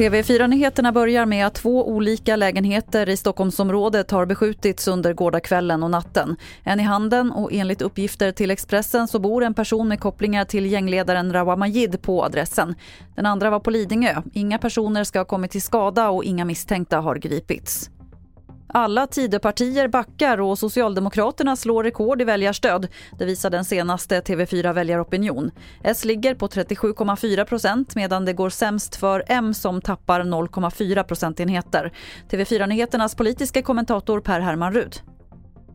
TV4-nyheterna börjar med att två olika lägenheter i Stockholmsområdet har beskjutits under gårdagskvällen och natten. En i handen och enligt uppgifter till Expressen så bor en person med kopplingar till gängledaren Rawa Majid på adressen. Den andra var på Lidingö. Inga personer ska ha kommit till skada och inga misstänkta har gripits. Alla Tidöpartier backar och Socialdemokraterna slår rekord i väljarstöd. Det visar den senaste TV4 Väljaropinion. S ligger på 37,4 procent medan det går sämst för M som tappar 0,4 procentenheter. TV4-nyheternas politiska kommentator Per Herman Rud.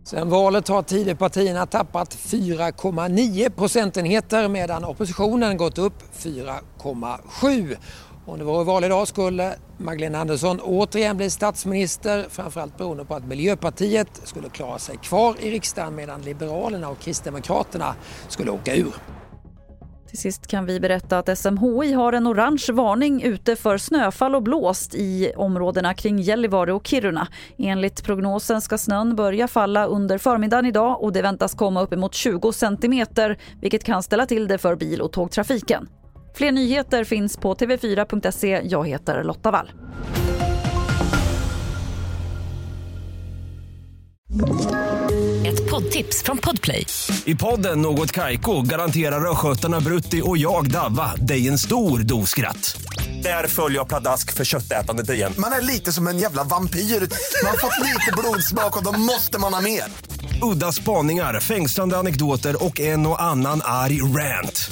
Sen valet har Tidöpartierna tappat 4,9 procentenheter medan oppositionen gått upp 4,7. Om det vore val idag skulle Magdalena Andersson återigen blir statsminister, framförallt beroende på att Miljöpartiet skulle klara sig kvar i riksdagen medan Liberalerna och Kristdemokraterna skulle åka ur. Till sist kan vi berätta att SMHI har en orange varning ute för snöfall och blåst i områdena kring Gällivare och Kiruna. Enligt prognosen ska snön börja falla under förmiddagen idag och det väntas komma uppemot 20 centimeter vilket kan ställa till det för bil och tågtrafiken. Fler nyheter finns på tv4.se. Jag heter Lotta Wall. Ett poddtips från Podplay. I podden Något Kaiko garanterar östgötarna Brutti och jag, Davva, dig en stor dos skratt. Där följer jag pladask för köttätandet igen. Man är lite som en jävla vampyr. Man har fått lite blodsmak och då måste man ha mer. Udda spaningar, fängslande anekdoter och en och annan arg rant.